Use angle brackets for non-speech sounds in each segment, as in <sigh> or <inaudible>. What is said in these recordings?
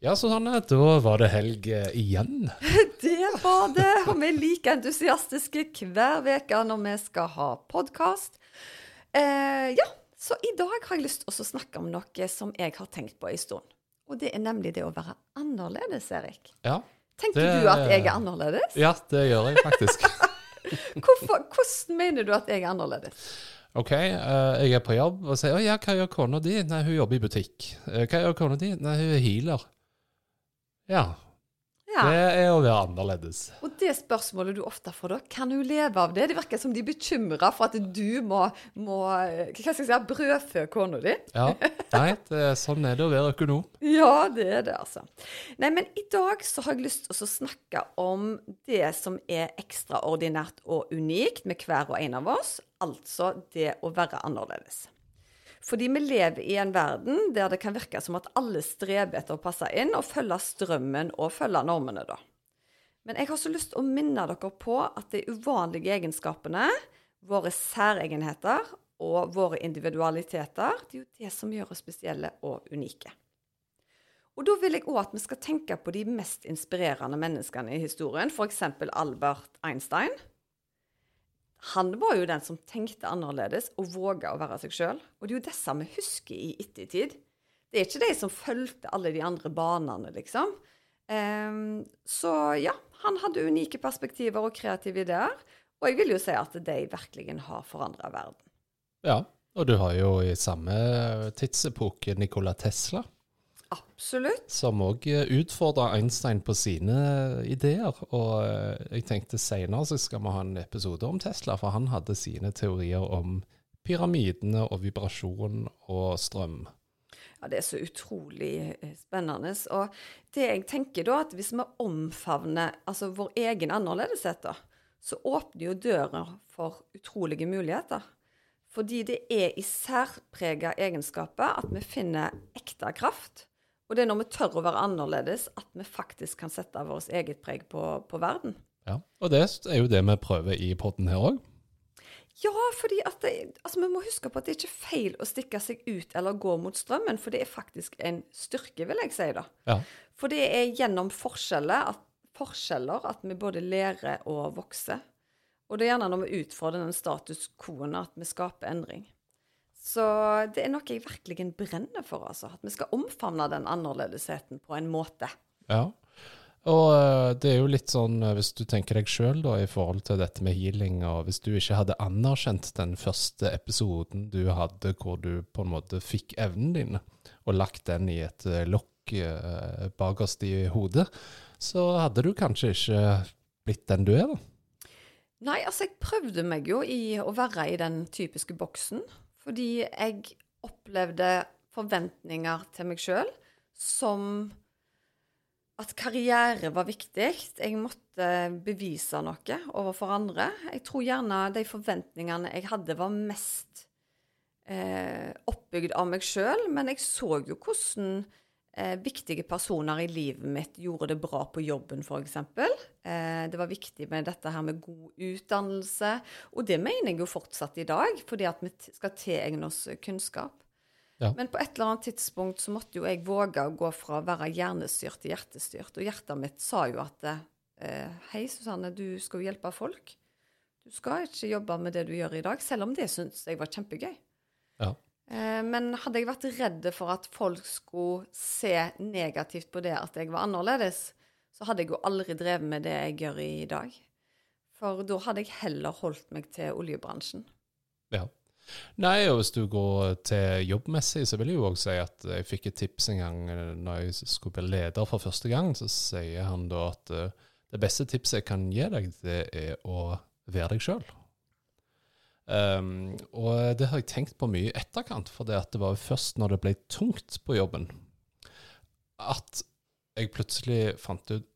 Ja, Susanne, da var det helg eh, igjen. <laughs> Det var det, og vi er like entusiastiske hver uke når vi skal ha podkast. Eh, ja, så i dag har jeg lyst til å snakke om noe som jeg har tenkt på en stund. Og det er nemlig det å være annerledes, Erik. Ja, Tenker Det- du at jeg er annerledes? ja det gjør jeg faktisk. <laughs> Hvorfor, hvordan mener du at jeg er annerledes? OK, eh, jeg er på jobb og sier 'Å ja, hva gjør kona di?' Nei, hun jobber i butikk. Eh, hva gjør kona di? Nei, hun er healer. Ja, Ja. det er å være annerledes. Og det spørsmålet du ofte får da, kan hun leve av det? Det virker som de er bekymra for at du må, må hva skal jeg si, brødfø kona di. Ja, nei, det, sånn er det å være økonom. Ja, det er det, altså. Nei, men i dag så har jeg lyst til å snakke om det som er ekstraordinært og unikt med hver og en av oss, altså det å være annerledes. Fordi vi lever i en verden der det kan virke som at alle streber etter å passe inn og følge strømmen og følge normene, da. Men jeg har så lyst til å minne dere på at de uvanlige egenskapene, våre særegenheter og våre individualiteter, det er jo det som gjør oss spesielle og unike. Og da vil jeg òg at vi skal tenke på de mest inspirerende menneskene i historien, f.eks. Albert Einstein. Han var jo den som tenkte annerledes og våga å være seg sjøl. Og det er jo disse vi husker i ettertid. Det er ikke de som fulgte alle de andre banene, liksom. Um, så ja, han hadde unike perspektiver og kreative ideer. Og jeg vil jo si at de virkelig har forandra verden. Ja, og du har jo i samme tidsepoke Nikola Tesla, Absolutt. som òg utfordra Einstein på sine ideer. Og eh, jeg tenkte seinere så skal vi ha en episode om Tesla, for han hadde sine teorier om pyramidene og vibrasjon og strøm. Ja, Det er så utrolig eh, spennende. Og det jeg tenker da, at hvis vi omfavner altså vår egen annerledeshet, da, så åpner jo døra for utrolige muligheter. Fordi det er i særprega egenskaper at vi finner ekte kraft. Og det er når vi tør å være annerledes, at vi faktisk kan sette vårt eget preg på, på verden. Ja, Og det er jo det vi prøver i podden her òg. Ja, fordi at det, altså vi må huske på at det er ikke feil å stikke seg ut eller gå mot strømmen, for det er faktisk en styrke, vil jeg si. da. Ja. For det er gjennom forskjeller at, forskjeller at vi både lærer og vokser. Og det er gjerne når vi utfordrer den status quo-en at vi skaper endring. Så det er noe jeg virkelig brenner for, altså. At vi skal omfavne den annerledesheten på en måte. Ja. Og eh, det er jo litt sånn, eh, hvis du tenker deg sjøl i forhold til dette med healing, og hvis du ikke hadde anerkjent den første episoden du hadde hvor du på en måte fikk evnen din, og lagt den i et eh, lokk bakerst i hodet, så hadde du kanskje ikke blitt den du er, da. Nei, altså jeg prøvde meg jo i å være i den typiske boksen. Fordi jeg opplevde forventninger til meg sjøl som at karriere var viktig. Jeg måtte bevise noe overfor andre. Jeg tror gjerne de forventningene jeg hadde, var mest eh, oppbygd av meg sjøl. Men jeg så jo hvordan eh, viktige personer i livet mitt gjorde det bra på jobben, f.eks. Eh, det var viktig med dette her med god utdannelse. Og det mener jeg jo fortsatt i dag, fordi at vi skal tilegne oss kunnskap. Ja. Men på et eller annet tidspunkt så måtte jo jeg våge å gå fra å være hjernestyrt til hjertestyrt. Og hjertet mitt sa jo at eh, Hei, Susanne, du skal jo hjelpe folk. Du skal ikke jobbe med det du gjør i dag, selv om det syns jeg var kjempegøy. Ja. Eh, Men hadde jeg vært redd for at folk skulle se negativt på det at jeg var annerledes, så hadde jeg jo aldri drevet med det jeg gjør i dag. For da hadde jeg heller holdt meg til oljebransjen. Ja. Nei, og hvis du går til jobbmessig, så vil jeg jo òg si at jeg fikk et tips en gang eh, når jeg skulle bli leder for første gang, så sier han da at eh, det beste tipset jeg kan gi deg, det er å være deg sjøl. Um, og det har jeg tenkt på mye i etterkant, for det, det var jo først når det ble tungt på jobben, at jeg plutselig fant ut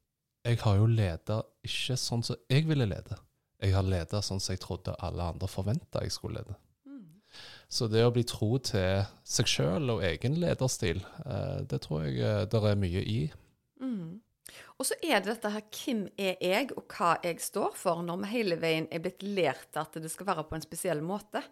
Jeg har jo leda ikke sånn som jeg ville lede. Jeg har leda sånn som jeg trodde alle andre forventa jeg skulle lede. Mm. Så det å bli tro til seg sjøl og egen lederstil, eh, det tror jeg eh, det er mye i. Mm. Og så er det dette her hvem er jeg, og hva jeg står for, når vi hele veien er blitt lært at det skal være på en spesiell måte.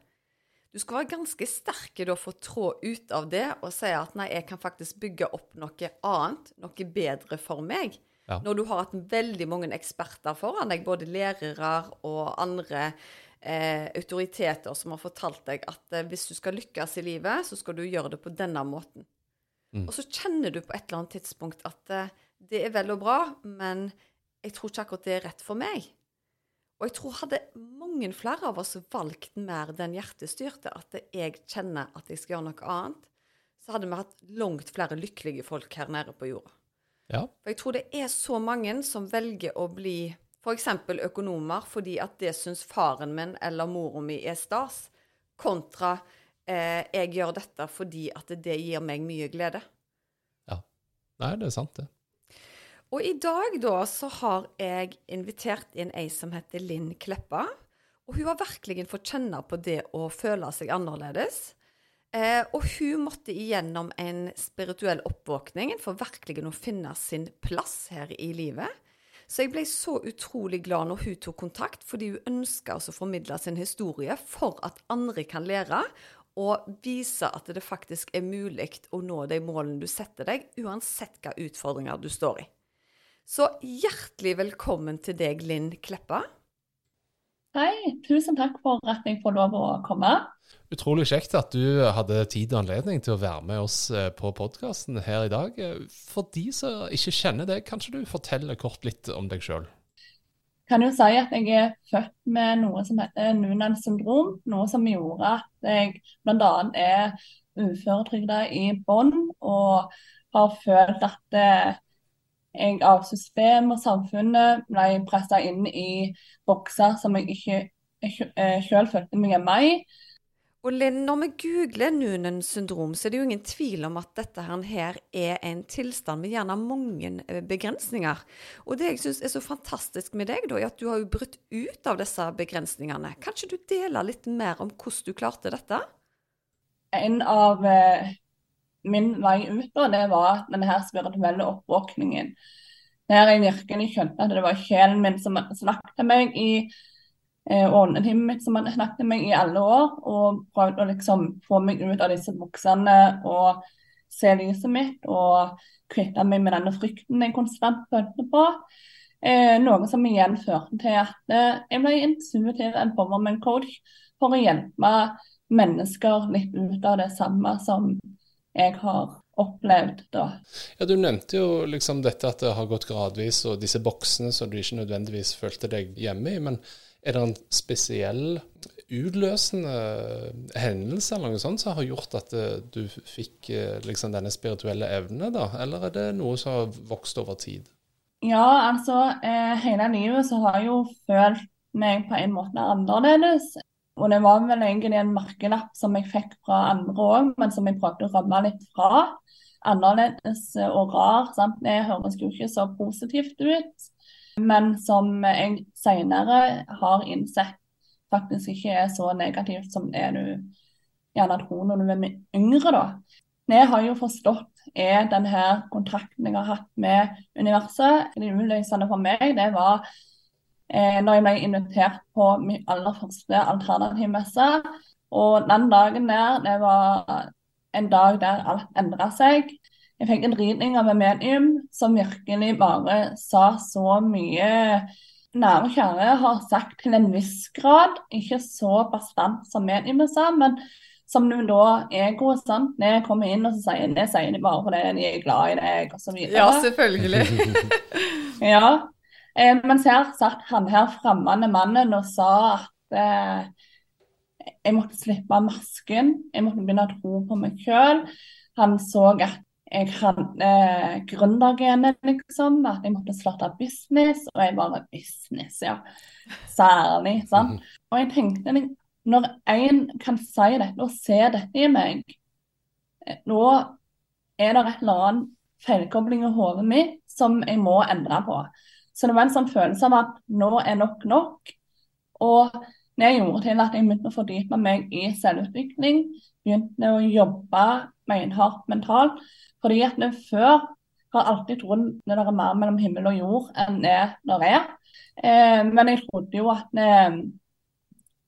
Du skal være ganske sterk da for å trå ut av det og si at nei, jeg kan faktisk bygge opp noe annet, noe bedre for meg. Ja. Når du har hatt veldig mange eksperter foran deg, både lærere og andre eh, autoriteter som har fortalt deg at eh, hvis du skal lykkes i livet, så skal du gjøre det på denne måten. Mm. Og så kjenner du på et eller annet tidspunkt at eh, det er vel og bra, men jeg tror ikke akkurat det er rett for meg. Og jeg tror hadde mange flere av oss valgt mer den hjertestyrte, at jeg kjenner at jeg skal gjøre noe annet, så hadde vi hatt langt flere lykkelige folk her nede på jorda. Ja. For jeg tror det er så mange som velger å bli f.eks. økonomer fordi at det syns faren min eller mora mi er stas, kontra eh, jeg gjør dette fordi at det gir meg mye glede. Ja. Nei, det er sant, det. Og i dag da så har jeg invitert inn ei som heter Linn Kleppa. Og hun har virkelig fått kjenne på det å føle seg annerledes. Eh, og hun måtte igjennom en spirituell oppvåkning for virkelig å finne sin plass her i livet. Så jeg ble så utrolig glad når hun tok kontakt, fordi hun ønska å formidle sin historie for at andre kan lære, og vise at det faktisk er mulig å nå de målene du setter deg, uansett hvilke utfordringer du står i. Så hjertelig velkommen til deg, Linn Kleppa. Hei, tusen takk for at jeg får lov å komme. Utrolig kjekt at du hadde tid og anledning til å være med oss eh, på podkasten her i dag. For de som ikke kjenner deg, kan ikke du fortelle kort litt om deg sjøl? Kan jo si at jeg er født med noe som heter Nunans syndrom, noe som gjorde at jeg bl.a. er uføretrygda i bånn og har følt at eh, jeg av system og samfunnet ble pressa inn i bokser som jeg ikke sjøl følte meg hjemme i. Og Linn, når vi googler Noonan syndrom, så er det jo ingen tvil om at dette her her er en tilstand med gjerne mange eh, begrensninger. Og det jeg syns er så fantastisk med deg, da, er at du har jo brutt ut av disse begrensningene. Kan ikke du dele litt mer om hvordan du klarte dette? En av eh, min vei ut da, det var denne her spirituelle oppvåkningen. Der jeg virkelig skjønte at det var sjelen min som snakket til meg i eh, åndetimen mitt som hadde snakket meg i alle år, og prøvde å liksom få meg ut av disse buksene og se lyset mitt og kvitte meg med denne frykten jeg konstant følte på. Eh, noe som igjen førte til at eh, jeg ble intuitiv en form av en coach for å hjelpe mennesker litt ut av det samme som jeg har opplevd da. Ja, Du nevnte jo liksom dette at det har gått gradvis, og disse boksene som du ikke nødvendigvis følte deg hjemme i. Men er det en spesiell utløsende hendelse eller noe sånt som har gjort at eh, du fikk eh, liksom denne spirituelle evnen, da? Eller er det noe som har vokst over tid? Ja, altså eh, hele livet så har jeg jo følt meg på en måte annerledes. Og det var vel egentlig en merkelapp som jeg fikk fra andre òg, men som jeg prøvde å rømme litt fra. Annerledes og rar. sant? Det høres jo ikke så positivt ut. Men som jeg senere har innsett faktisk ikke er så negativt som det du gjerne tror når du er yngre, da. Jeg har jo forstått er denne kontrakten jeg har hatt med universet. Det utløsende for meg, det var eh, når jeg ble invitert på min aller første alternativmesse. Og den dagen der, det var en dag der alt endra seg. Jeg fikk en ridning av en medium som virkelig bare sa så mye nære og kjære har sagt til en viss grad, ikke så bastant som mediumet sa, men som nå da egoet sant. Når jeg kommer inn og så sier det sier de bare fordi de er glad i deg, osv. Ja, selvfølgelig. <laughs> Ja. Eh, mens her satt han her fremmede mannen og sa at eh, jeg måtte slippe masken, jeg måtte begynne å tro på meg sjøl. Han så at jeg hadde eh, gründergenet, liksom. At jeg måtte starte business. Og jeg bare business, ja. Særlig, <laughs> sant. Og jeg tenkte når en kan si dette og se dette i meg, eh, nå er det et eller annet feilkobling i hodet mitt som jeg må endre på. Så det var en sånn følelse av at nå er nok nok. Og det gjorde til at jeg begynte å fordype meg i selvutvikling. Begynte å jobbe beinhardt mentalt. Fordi at det før har alltid trodd det er mer mellom himmel og jord enn det der er. Eh, men jeg trodde jo at eh,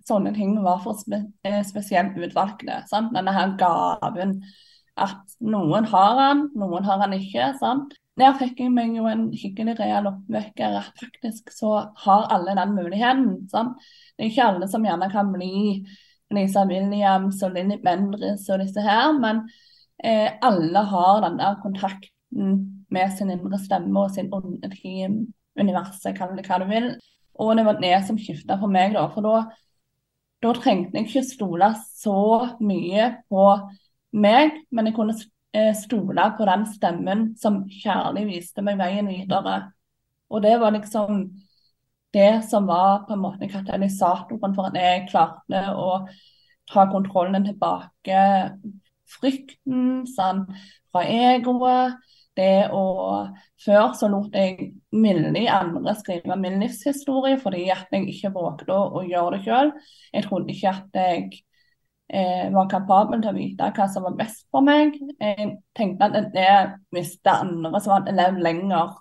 sånne ting var for eh, spesielt utvalgte. Denne her gaven at noen har den, noen har den ikke. sant? Der fikk jeg meg jo en skikkelig real oppvekker at faktisk så har alle den muligheten. sant? Det er ikke alle som gjerne kan bli Lisa Williams og Linni Bendriss og disse her, men eh, alle har den der kontakten med sin indre stemme og sin underteam, universet, kall det hva du vil. Og det var det som skifta for meg, da. For da, da trengte jeg ikke stole så mye på meg, men jeg kunne eh, stole på den stemmen som kjærlig viste meg veien videre. Og det var liksom det som var på en måte katalysatoren for at jeg klarte å ta kontrollen tilbake. Frykten sånn, fra egoet, det å Før så lot jeg milde andre skrive min livshistorie fordi at jeg ikke vågde å gjøre det sjøl. Jeg trodde ikke at jeg eh, var kapabel til å vite hva som var best for meg. Jeg tenkte at det miste andre som hadde levd lenger.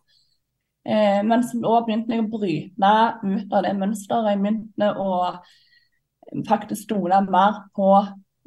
Eh, men så begynte jeg å bryte ut av det mønsteret. Jeg begynte å faktisk stole mer på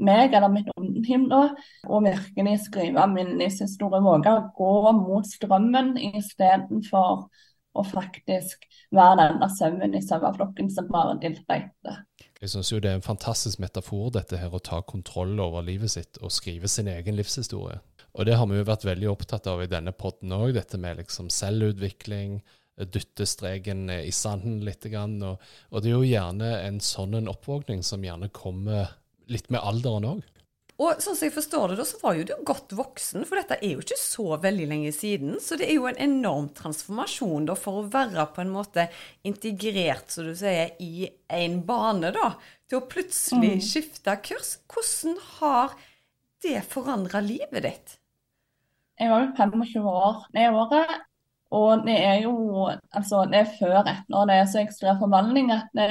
meg eller mitt ungdom da, og virkelig skrive min livshistorie. Våge å gå mot strømmen istedenfor å faktisk være den der sauen i saueflokken som bare dilter etter. Jeg syns jo det er en fantastisk metafor, dette her å ta kontroll over livet sitt og skrive sin egen livshistorie. Og det har vi jo vært veldig opptatt av i denne poden òg, dette med liksom selvutvikling, dytte streken i sanden litt. Og, og det er jo gjerne en sånn oppvåkning som gjerne kommer litt med alderen òg. Og sånn som jeg forstår det, da, så var jo du godt voksen, for dette er jo ikke så veldig lenge siden. Så det er jo en enorm transformasjon da, for å være på en måte integrert, som du sier, i en bane, da. Til å plutselig mm. skifte kurs. Hvordan har det forandra livet ditt? Jeg var jo 25 år det året, og det er jo altså det er før etter og det er så ekstrem forvandling at det,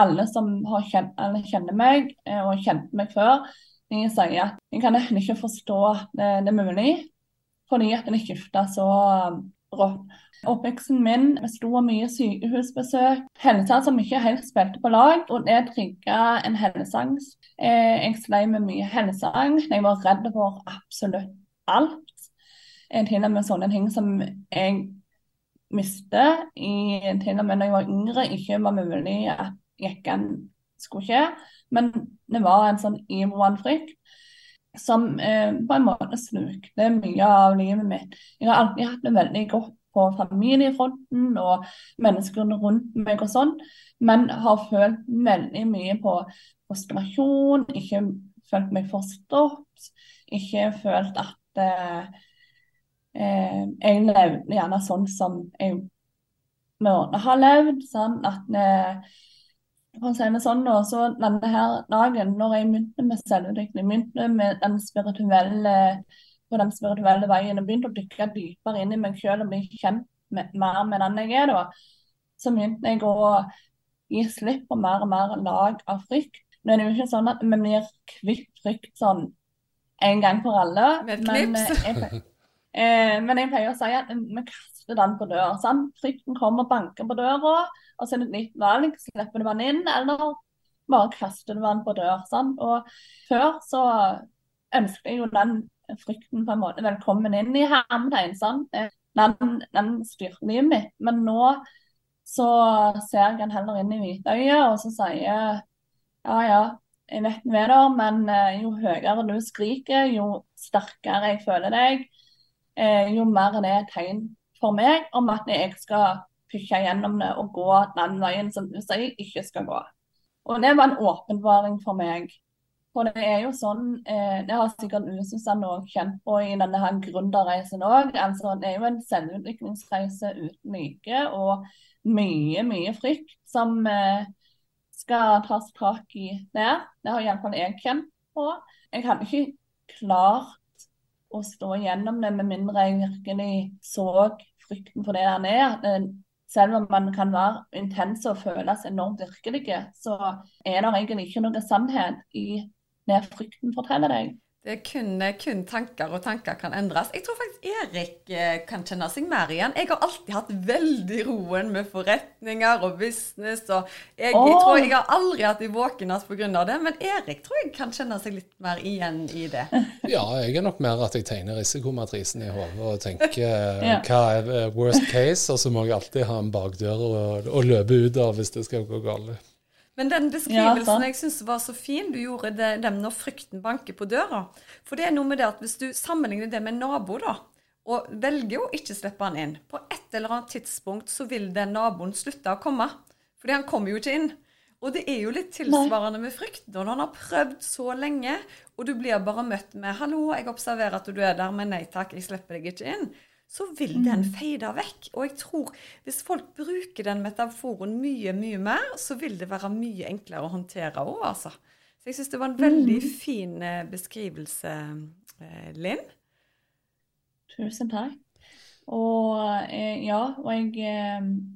alle som kjent, alle kjenner meg eh, og kjente meg før, de sier at jeg kan nesten ikke forstå at det, det er mulig, fordi at det skifta så um, rått. Oppveksten min besto av mye sykehusbesøk, hendelser som ikke helt spilte på lag, og det trigga en helseangst. Eh, jeg sleit med mye helseangst, jeg var redd for absolutt alt. Til og med sånne ting som jeg mistet til og med når jeg var yngre, ikke var mulig at jekken skulle skje. Men det var en sånn iboende frykt som eh, på en måte slukte mye av livet mitt. Jeg har alltid hatt det veldig godt på familiefronten og menneskene rundt meg og sånn, men har følt veldig mye på frustrasjon, ikke følt meg forstått, ikke følt at eh, eh, jeg levde gjerne sånn som jeg burde ha levd. Sånn at eh, for å si det sånn, da, så denne her dagen, når jeg begynte med selvutvikling, begynte med den spirituelle, på den spirituelle veien og begynte å dykke dypere inn i meg selv og bli kjent med, mer med den jeg er, da, så begynte jeg å gi slipp på mer og mer lag av frykt. Det er jo ikke sånn at vi blir kvitt frykt sånn en gang for alle. Med men, jeg pleier, eh, men jeg pleier å si at vi kaster den på døra. Sant? Frykten kommer og banker på døra. Og så er det et nytt valg. Slipper du vann inn, eller bare kaster du vann på dør. Sånn. Og før så ønsket jeg jo den frykten på en måte velkommen inn i hermetegn. Den, den styrte livet mitt. Men nå så ser jeg den heller inn i hvitøyet, og så sier ja ja, jeg vet du er der, men eh, jo høyere du skriker, jo sterkere jeg føler deg, eh, jo mer er det er tegn for meg om at jeg skal pushe gjennom det og gå den veien som du sier ikke skal gå. Og det var en åpenbaring for meg. For det er jo sånn, eh, det har sikkert Ususan òg kjent på i denne her gründerreisen òg. Altså, det er jo en selvutviklingsreise uten like og mye, mye frykt som eh, skal tas tak i der. Det har iallfall jeg kjent på. Jeg hadde ikke klart å stå gjennom det med mindre jeg virkelig så frykten for det der er. Selv om man kan være intens og føles enormt virkelig, så er det egentlig ikke noe sannhet i det frykten forteller deg. Det er kun, kun, tanker, og tanker kan endres. Jeg tror faktisk Erik eh, kan kjenne seg mer igjen. Jeg har alltid hatt veldig roen med forretninger og business. og Jeg, oh. jeg tror jeg har aldri hatt en våkenhet pga. det, men Erik tror jeg kan kjenne seg litt mer igjen i det. <laughs> Ja, jeg er nok mer at jeg tegner risikomatrisen i hodet og tenker <laughs> ja. hva er eh, worst case, og så må jeg alltid ha en bakdør å løpe ut av hvis det skal gå galt. Men den beskrivelsen ja, jeg syns var så fin, du gjorde det, dem når frykten banker på døra. For det er noe med det at hvis du sammenligner det med nabo, da, og velger å ikke slippe han inn, på et eller annet tidspunkt så vil den naboen slutte å komme. Fordi han kommer jo ikke inn. Og det er jo litt tilsvarende med frykt. Når han har prøvd så lenge, og du blir bare møtt med 'Hallo, jeg observerer at du er der, men nei takk, jeg slipper deg ikke inn' så vil den feide fade vekk. Og jeg tror hvis folk bruker den metaforen mye, mye mer, så vil det være mye enklere å håndtere òg, altså. Så jeg syns det var en veldig mm. fin eh, beskrivelse, eh, Linn. Tusen takk. Og eh, ja, og jeg,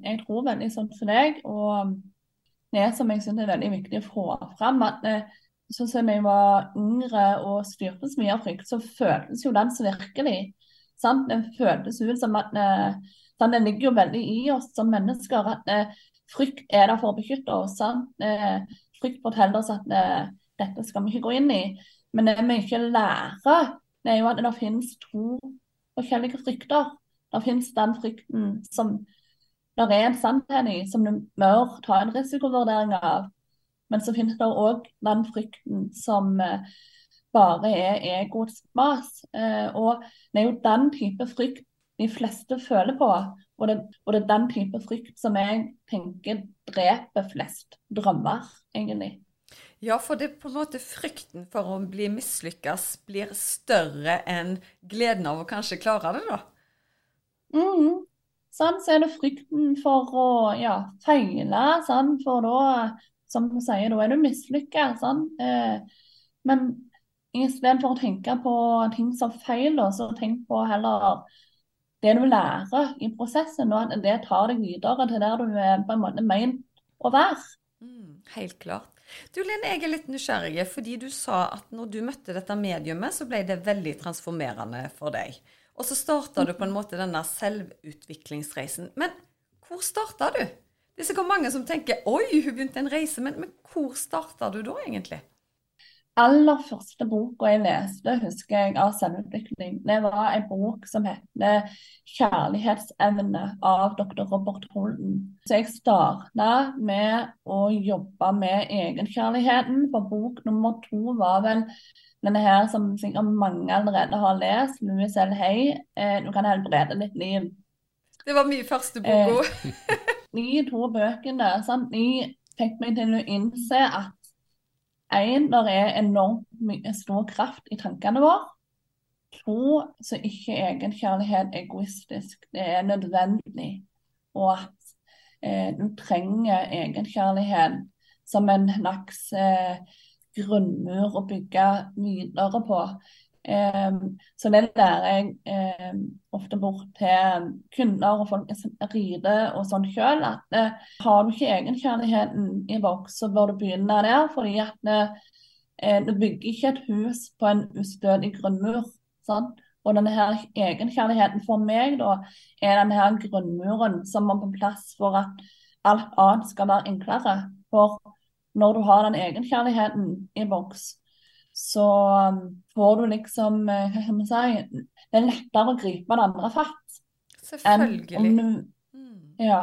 jeg, tror veldig sånn for deg. Og det som jeg syns er veldig viktig å få fram, at sånn som jeg var yngre og styrte så mye av frykt, så føltes jo den så virkelig. Sant? Det føles ut som at eh, sant? Det ligger jo veldig i oss som mennesker at eh, frykt er der for å beskytte oss. Sant? Eh, frykt forteller oss at dette skal vi ikke gå inn i. Men det vi ikke lærer, det er jo at det finnes to forskjellige frykter. Det finnes den frykten som det er en sannhet i, som du bør ta en risikovurdering av. Men så finnes det òg den frykten som bare er egoets mas. Eh, og det er jo den type frykt de fleste føler på. Og det, og det, er den type frykt som jeg tenker dreper flest drømmer, egentlig. Ja, for det er på en måte frykten for å bli mislykkes blir større enn gleden av å kanskje klare det, da? Mm. Sånn, så er det frykten for å ja, feile, sånn, for da, som du sier, da er du mislykka. Sånn. Eh, men Istedenfor å tenke på ting som feil, så tenk på heller det du lærer i prosessen, og at det tar deg videre til der du er på en måte ment å være. Mm, helt klart. Du Linn, jeg er litt nysgjerrig, fordi du sa at når du møtte dette mediumet, så ble det veldig transformerende for deg. Og så starta du på en måte denne selvutviklingsreisen. Men hvor starta du? Det er sikkert mange som tenker 'oi, hun begynte en reise', men, men hvor starta du da, egentlig? Aller første boka jeg leste, husker jeg, av selvutvikling, det var en bok som heter 'Kjærlighetsevne' av dr. Robert Holden. Så jeg starta med å jobbe med egenkjærligheten, for bok nummer to var vel denne her som sikkert mange allerede har lest, Louis L. Hay, eh, 'Du kan helbrede litt liv'. Det var min første bok. Eh, <laughs> de to bøkene sant? de fikk meg til å innse at en, det er enormt mye stor kraft i tankene våre. To, så ikke egenkjærlighet egoistisk. Det er nødvendig. Og at eh, du trenger egenkjærlighet som en slags eh, grunnmur å bygge videre på. Ehm, så det lærer jeg ehm, ofte bort til kunder og folk som rider og sånn sjøl. At eh, har du ikke egenkjærligheten i boks, så bør du begynne der. fordi at eh, du bygger ikke et hus på en ustødig grunnmur. Sånn? Og denne her egenkjærligheten for meg da, er denne her grunnmuren som må på plass for at alt annet skal være enklere. For når du har den egenkjærligheten i boks, så um, får du liksom eh, Hva kan man si Det er lettere å gripe det andre fatt. Selvfølgelig. Du, mm. ja.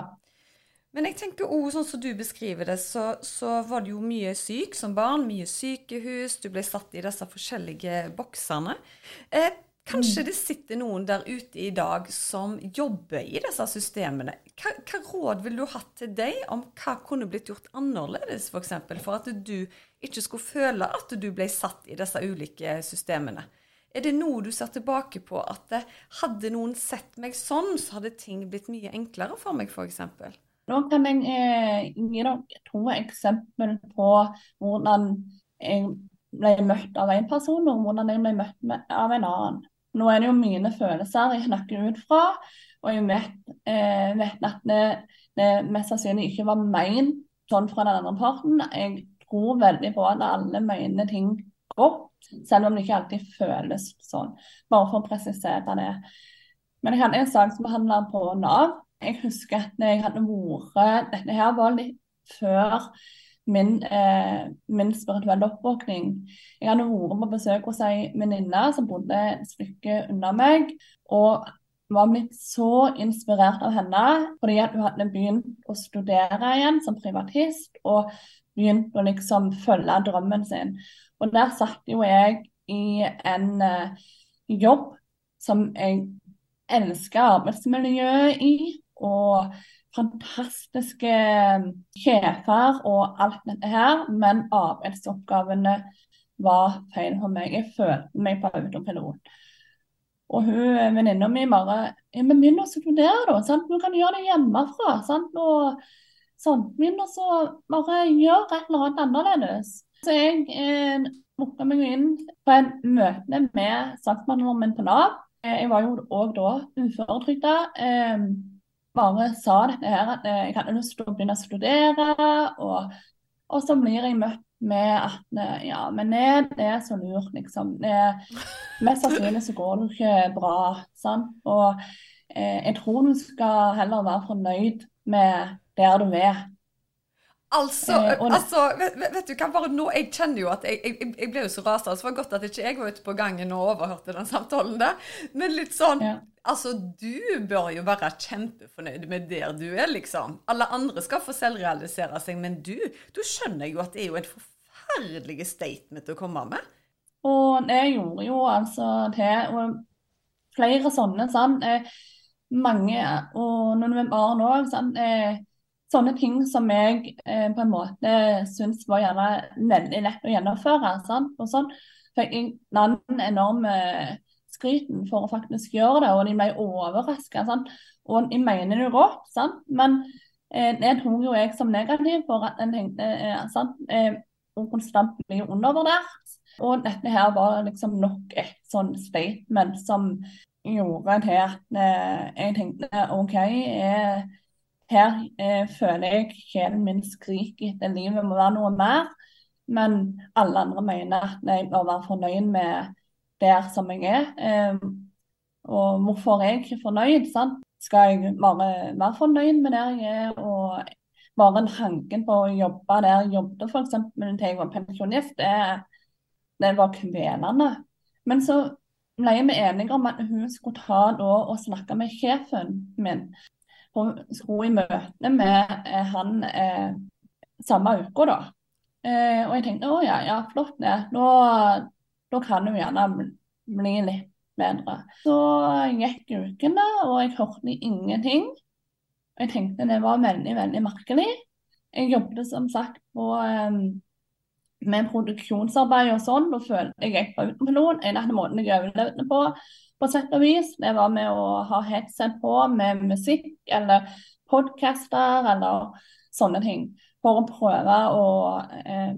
Men jeg tenker også, sånn som du beskriver det, så, så, var du jo mye syk som barn. Mye sykehus. Du ble satt i disse forskjellige boksene. Eh, Kanskje mm. det sitter noen der ute i dag som jobber i disse systemene. Hva, hva råd ville du hatt til deg om hva kunne blitt gjort annerledes, f.eks. For, eksempel, for at du ikke skulle føle at du ble satt i disse ulike systemene? Er det noe du ser tilbake på at hadde noen sett meg sånn, så hadde ting blitt mye enklere for meg, f.eks.? Nå kan jeg eh, gi dere to eksempler på hvordan jeg ble møtt av en person, og hvordan jeg ble møtt av en annen. Nå er det jo mine følelser jeg snakker ut fra, og jeg vet, eh, vet at det, det, mest sannsynlig ikke var ment sånn fra den andre parten. Jeg tror veldig på at alle mener ting godt, selv om det ikke alltid føles sånn. Bare for å presisere det. Men jeg hadde en saksbehandler på Nav. Jeg husker at jeg hadde vært Dette her var litt før min, eh, min spirituelle oppvåkning. Jeg hadde vært på besøk hos ei venninne som bodde et stykke unna meg. Og var blitt så inspirert av henne fordi at hun hadde begynt å studere igjen som privatist. Og begynt å liksom følge drømmen sin. Og der satt jo jeg i en uh, jobb som jeg elsker arbeidsmiljøet i. Og fantastiske sjefer og alt dette her, men arbeidsoppgavene var feil for meg. Jeg følte meg på autopilot. Og hun venninna mi bare ja, men Begynn å studere, da. Sant? Du kan gjøre det hjemmefra. Sant? Og sånn. Begynn å bare gjøre et eller annet annerledes. Så jeg eh, booka meg inn på en møte med saksbehandleren min på Nav. Eh, jeg var jo òg da uføretrygda. Eh, bare sa dette her at jeg hadde lyst til å begynne å studere. Og, og så blir jeg møtt med at ja, men er det er så lurt, liksom. Det, mest sannsynlig så går det ikke bra. sant? Og eh, jeg tror du skal heller være fornøyd med der du er. Altså, eh, altså vet, vet, du hva, bare nå, Jeg kjenner jo at jeg, jeg, jeg ble jo så rasende. Så det var godt at ikke jeg var ute på gangen og overhørte den samtalen der. Men litt sånn ja. Altså, du bør jo være kjempefornøyd med der du er, liksom. Alle andre skal få selvrealisere seg, men du, du skjønner jo at det er jo et forferdelig statement å komme med. Og det gjorde jo altså det. og flere sånne, sant. Eh, mange, og når vi er barn òg, sant. Eh, sånne ting som jeg eh, på en måte syns var gjerne veldig lett å gjennomføre. Sant? Og sånn fikk jeg den enorme skryten for å faktisk gjøre det, og de ble overraska. Og jeg mener det godt, sant? men eh, det tok jo jeg som negativ for at en tenkte eh, sant? Eh, konstant blir undervurdert. Og dette her var liksom nok et sånn statement som gjorde til at eh, jeg tenkte OK. Eh, her eh, føler jeg sjelen min skriker etter livet må være noe mer. Men alle andre mener at jeg bør være fornøyd med der som jeg er. Eh, og hvorfor er jeg ikke fornøyd? sant? Skal jeg bare være fornøyd med der jeg er? og bare en hanken på å jobbe der jeg jobbet f.eks. til jeg var pensjonist, det, det var kvelende. Men så ble vi enige om at hun skulle ta og snakke med sjefen min skulle i møte med eh, han eh, samme uka, da. Eh, og jeg tenkte å ja, ja, flott det. Nå, da kan hun gjerne bli litt bedre. Så gikk ukene, og jeg hørte ingenting. Og Jeg tenkte det var veldig, veldig merkelig. Jeg jobbet som sagt på, um, med produksjonsarbeid og sånn. Da følte jeg jeg var uten noen. av måten jeg overlevde på, på sett og vis. Det var med å ha headset på med musikk eller podcaster eller sånne ting. For å prøve å eh,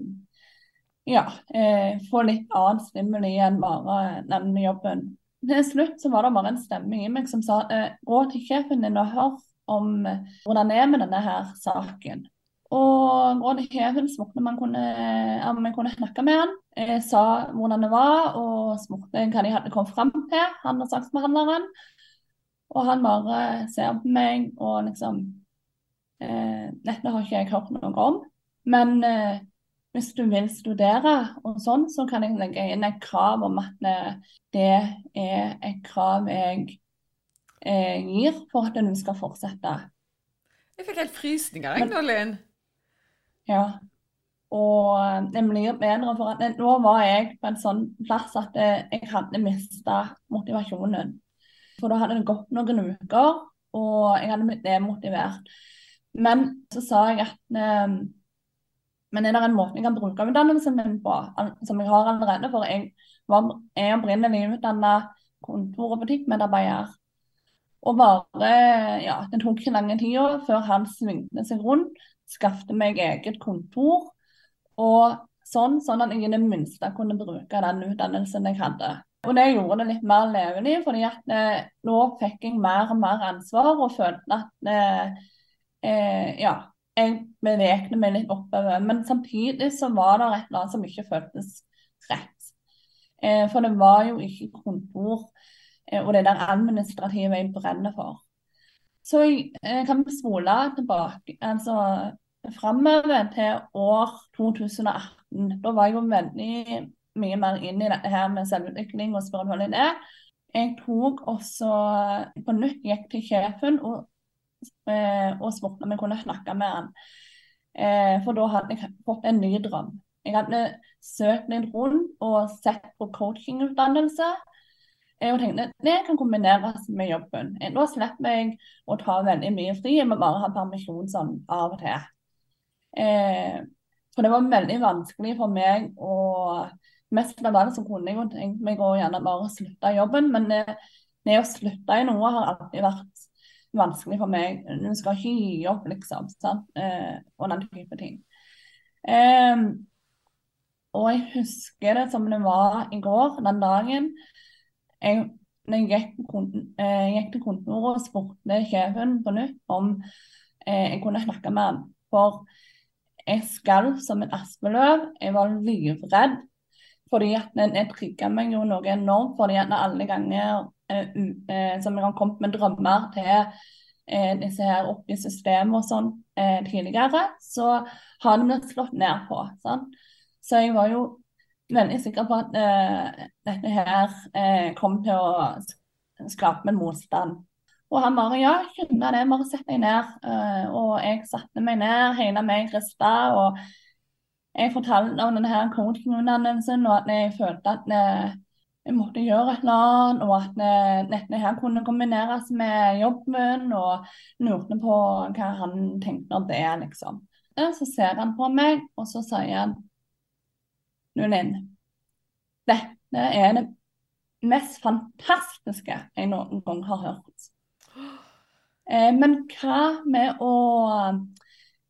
ja, eh, få litt annen stimuli enn bare den jobben. Til slutt så var det bare en stemme i meg som sa eh, gå til sjefen din og hør om hvordan det er med denne her saken. Og Råd Heven spurte om jeg kunne snakke med han. Jeg sa hvordan det var og spurte hva de hadde kommet fram til, han og saksbehandleren. Og han bare ser på meg og liksom eh, Dette har ikke jeg hørt noe om. Men eh, hvis du vil studere og sånn, så kan jeg legge inn et krav om at eh, det er et krav jeg eh, gir for at du skal fortsette. Jeg fikk helt frysninger, jeg, Linn. Ja. Og det blir bedre for at nå var jeg på en sånn plass at jeg hadde mista motivasjonen. For da hadde det gått noen uker, og jeg hadde blitt demotivert. Men så sa jeg at eh, men er det en måte jeg kan bruke utdannelsen min på, som jeg har allerede? For jeg var, jeg opprinnelig utdanna kontor- og butikkmedarbeider. Og bare Ja, det tok ikke lange tida før han svingte seg rundt skaffet meg eget kontor. Og sånn, sånn at jeg i det minste kunne bruke den utdannelsen jeg hadde. Og det gjorde det litt mer levelig, fordi at eh, nå fikk jeg mer og mer ansvar og følte at eh, eh, ja, jeg bevegde meg litt oppover. Men samtidig så var det et eller annet som ikke føltes rett. Eh, for det var jo ikke kontor eh, og det der administrative jeg brenner for. Så jeg kan kan spole tilbake, altså framover til år 2018. Da var jeg jo veldig mye mer inn i dette her med selvutvikling og spiritualitet. Jeg tok også på nytt gikk til sjefen og, eh, og spurte om jeg kunne snakke med han. Eh, for da hadde jeg fått en ny drøm. Jeg hadde søkt litt rundt og sett på coachingutdannelse. Jeg tenkte det kan kombineres med jobben. Da slipper jeg å ta veldig mye fri. Jeg må bare ha permisjon sånn av og til. Eh, for det var veldig vanskelig for meg å Mest av alt så kunne jeg jo tenkt meg å gjerne bare slutte jobben, men det, det å slutte i noe har alltid vært vanskelig for meg. Du skal ikke gi opp, liksom. Sant? Eh, og den type ting. Eh, og jeg husker det som det var i går, den dagen. Jeg, når jeg gikk, eh, gikk til kontoret og spurte sjefen på nytt om eh, jeg kunne snakke med han. For jeg skalv som en aspeløv. Jeg var livredd fordi at jeg trigga meg jo noe enormt. fordi at alle ganger eh, eh, som jeg har kommet med drømmer til eh, disse her oppe i systemet og sånn tidligere, så har det blitt slått ned på. Sånn. Så jeg var jo veldig sikker på at uh, dette her uh, kom til å skape en motstand. Og han bare ja, skjønner det, bare sett deg ned. og jeg satte meg ned, hele meg rista. og jeg fortalte om denne coachingutdannelsen, og at jeg følte at eh, jeg måtte gjøre et eller annet, og at eh, dette her kunne kombineres med jobben, og lurte på hva han tenkte om det, liksom. Så ser han på meg, og så sier han Nulin, dette er det mest fantastiske jeg noen gang har hørt. Eh, men hva med å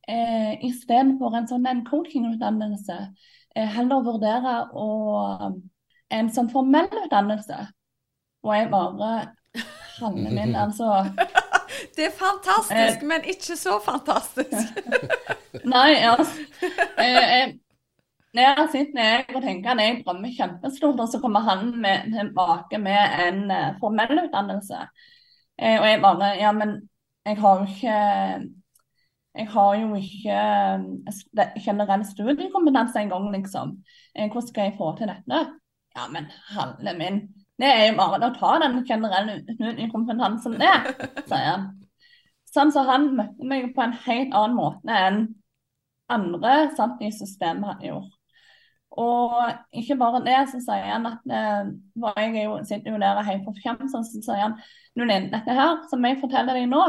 eh, istedenfor en sånn en coachingutdannelse, eh, heller vurdere å, en sånn formell utdannelse. Og jeg bare Hanne min, altså <laughs> Det er fantastisk, eh, men ikke så fantastisk. <laughs> Nei, altså eh, Jeg sitter jeg og tenker at jeg drømmer kjempestort, og så kommer han med, tilbake med en uh, formell utdannelse. Eh, og jeg bare Ja, men jeg har jo ikke jeg har jo ikke eh, generell studiekompetanse engang, liksom. Eh, hvordan skal jeg få til dette? Ja, men halve min. Det er jo bare å ta den generelle studiekompetansen ned, sier han. Sånn så han møtte meg på en helt annen måte enn andre sant, i systemet hadde gjort. Og ikke bare det, så sier han at eh, jeg jo, sitter jo der helt på fjamsen, så sier han Nulin, dette her som jeg forteller deg nå,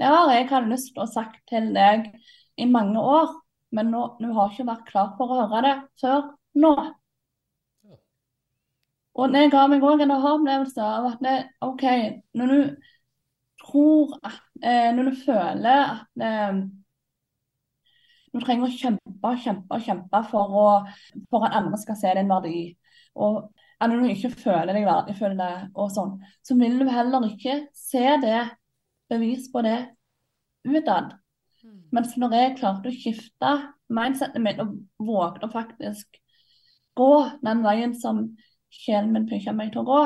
det har jeg hatt lyst til å sagt til deg i mange år, men nå, du har ikke vært klar for å høre det før nå. Og det ga meg òg en aha-opplevelse av at det, OK, når du tror at eh, Når du føler at eh, du trenger å kjempe kjempe kjempe for, å, for at andre skal se din verdi, og når du ikke føler deg verdifull og sånn, så vil du heller ikke se det bevis på det utad. Mm. Mens når jeg klarte å skifte mindsetet mitt og vågte å faktisk gå den veien som sjelen min pynta meg til å gå,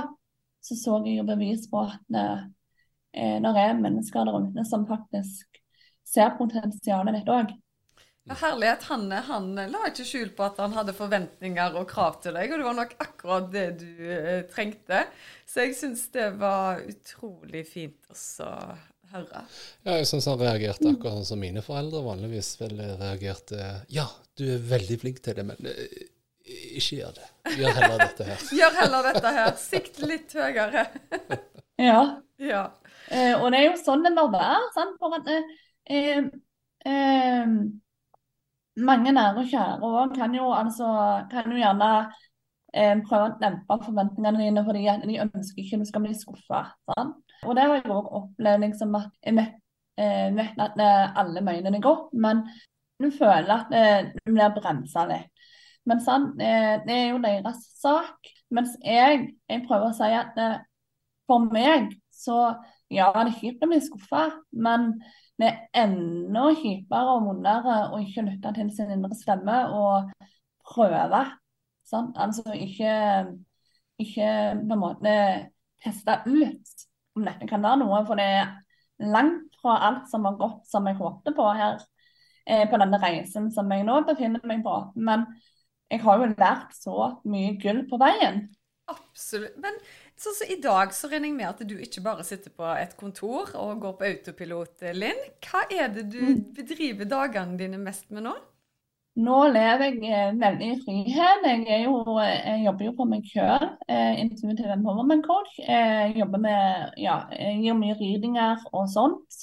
så så jeg jo bevis på at det, eh, det er mennesker der ute som faktisk ser potensialet ditt òg. Ja, herlighet. Han, han la ikke skjul på at han hadde forventninger og krav til deg, og det var nok akkurat det du eh, trengte. Så jeg syns det var utrolig fint også høre. Ja, jeg syns han reagerte akkurat sånn som mine foreldre vanligvis ville reagerte. Ja, du er veldig flink til det, men uh, ikke gjør det. Gjør heller dette her. <laughs> gjør heller dette her. Sikt litt høyere. <laughs> ja. ja. Eh, og det er jo sånn det må være. sant? For at eh, eh, mange nære og kjære òg kan altså kan jo gjerne eh, prøve å dempe forventningene dine fordi de ønsker ikke du skal bli skuffa. Og det har jeg òg opplevd liksom at jeg vet, eh, vet at alle mener godt, men du føler at du blir bremsa litt. Men sånn, eh, det er jo deres sak. Mens jeg, jeg prøver å si at eh, for meg så ja, det er kjipt å bli skuffa, men det er enda kjipere og vondere å ikke lytte til sin indre stemme og prøve. Sant? Altså ikke, ikke på en måte teste ut om dette kan være noe, for det er langt fra alt som har gått som jeg håpte på her eh, på denne reisen som jeg nå befinner meg på. Men jeg har jo lært så mye gull på veien. Absolutt. Men sånn så, i dag, så regner jeg med at du ikke bare sitter på et kontor og går på autopilot, Linn. Hva er det du mm. bedriver dagene dine mest med nå? Nå lever jeg eh, veldig i frihet. Jeg, jo, jeg jobber jo på meg sjøl. Eh, Intuitive Empowerment Coach. Jeg jobber med, ja, jeg gir mye readinger og sånt.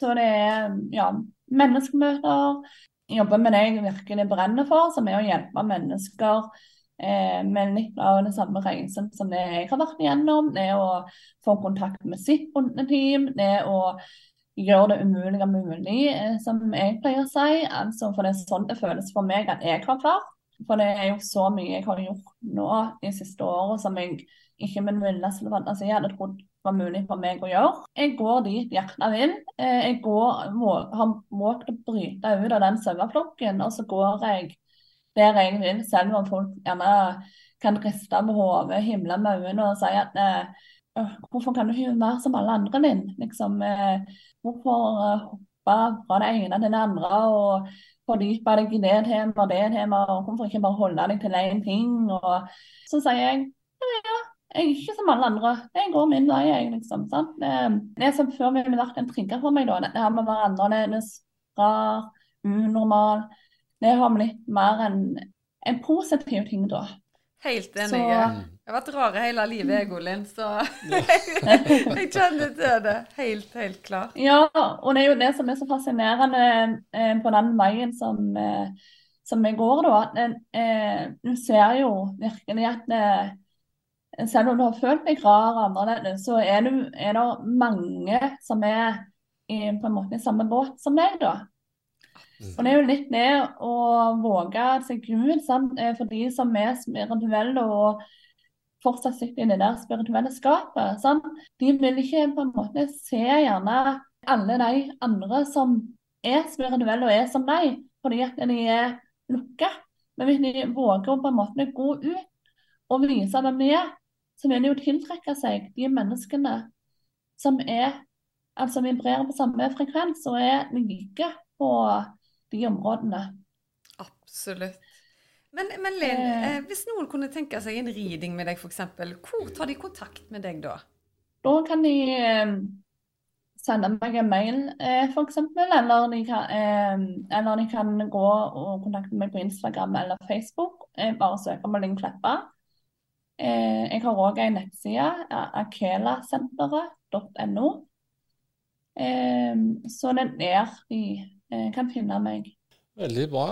Så det er ja, menneskemøter. Jeg jobber med det jeg virkelig brenner for, som er å hjelpe mennesker eh, med litt av den samme reisen som det jeg har vært igjennom. Det å få kontakt med sitt team. Det å gjøre det umulige mulig, eh, som jeg pleier å si. Altså, for det er sånn det føles for meg at jeg har klart. For det er jo så mye jeg har gjort nå de siste årene som jeg ikke med min villeste fantasi hadde trodd var mulig for meg å gjøre. Jeg går dit hjertet vil. Eh, jeg går, må, har måttet å bryte ut av den saueflokken, og så går jeg der jeg vil, selv om folk gjerne kan riste på hodet, himle med øynene og si at eh, hvorfor kan du ikke være som alle andre, Linn? Liksom, eh, hvorfor eh, hoppe fra det ene til det andre og fordype deg i det temaet det temaet, og hvorfor ikke bare holde deg til én ting? Og så sier jeg ja, jeg er ikke som alle andre. Jeg går min vei, jeg, liksom. sant? Det som før ville vært en trigger for meg, da, det her med å være annerledes, rar, unormal, det har blitt mer en, en positiv ting, da. Helt enig. Så, jeg har vært rar hele livet, jeg, Olin, så <laughs> jeg kjenner til det. Helt, helt klart. Ja, og det er jo det som er så fascinerende eh, på den veien som, eh, som jeg går, da. At eh, du ser jo virkelig at eh, selv om du har følt deg rar og annerledes, så er, du, er, det mange som er i, på en måte i samme båt som deg, da. Og det er jo litt det å våge seg ut sant? Eh, for de som er spirituelle og fortsatt sitter i det der spirituelle skapet. Sant? De vil ikke på en måte se gjerne alle de andre som er spirituelle og er som deg, fordi at de er lukka. Men hvis de våger å på en måte gå ut og vise hvem de er, så vil de jo tiltrekke seg de menneskene som er altså vibrerer på samme frekvens og er like på de områdene. Absolutt. Men, men Linn, eh, eh, hvis noen kunne tenke seg en reading med deg f.eks., hvor tar de kontakt med deg da? Da kan de eh, sende meg en mail eh, f.eks., eller, de kan, eh, eller de kan gå og kontakte meg på Instagram eller Facebook. Eh, bare søk om Linn Kleppa. Eh, jeg har òg en nettside, akelasenteret.no. Så det er de kan finne meg. Veldig bra.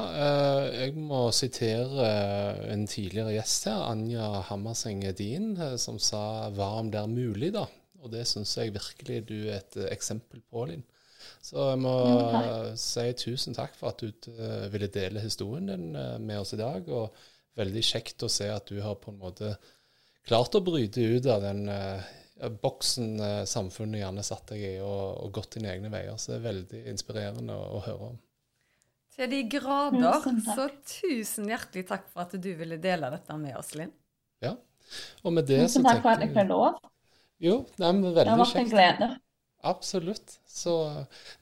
Jeg må sitere en tidligere gjest her, Anja Hammerseng Edin, som sa 'hva om det er mulig', da. Og det syns jeg virkelig du er et eksempel på, Linn. Så jeg må jo, si tusen takk for at du ville dele historien din med oss i dag. Og veldig kjekt å se at du har på en måte klart å bryte ut av den boksen uh, samfunnet gjerne satt deg i, og, og, gått dine egne veier. Så det er veldig inspirerende å, å høre om. Til de grader. Tusen så tusen hjertelig takk for at du ville dele dette med oss, Linn. Ja. Og med det tusen så Tusen takk for at jeg fikk lov. Jo, nei, men veldig kjekt. Det har vært en glede. Absolutt. Så,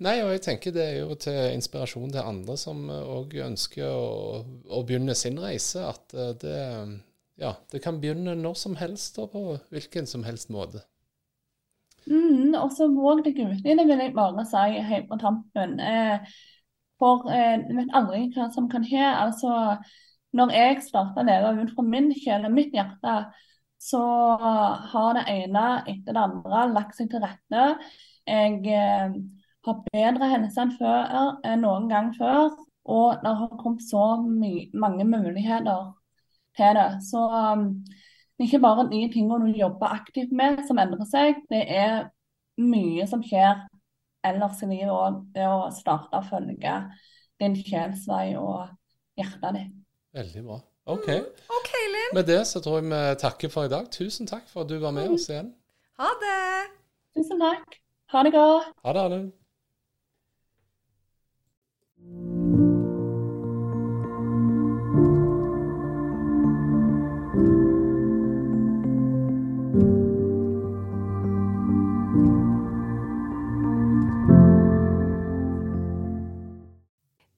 nei, og jeg tenker det er jo til inspirasjon til andre som òg ønsker å, å, begynne sin reise, at eh, det ja, det kan begynne når som helst og på hvilken som helst måte. Mm, og så våg deg uti, det vil jeg bare si helt på tampen. Eh, for eh, vet aldri hva som kan skje. Altså, når jeg starta å leve ut fra min sjel og mitt hjerte, så har det ene etter det andre lagt seg til rette. Jeg eh, har bedre helse enn før, enn noen gang før. Og det har kommet så mange muligheter til det. Så um, det er ikke bare nye ting du jobber aktivt med som endrer seg. Det er mye som skjer ellers i livet òg. Det å starte å følge din sjelsvei og hjertet ditt. Veldig bra. OK. OK, Linn. Med det så tror jeg vi takker for i dag. Tusen takk for at du var med oss igjen. Ha det. Tusen takk. Ha det godt. Ha det, Anne.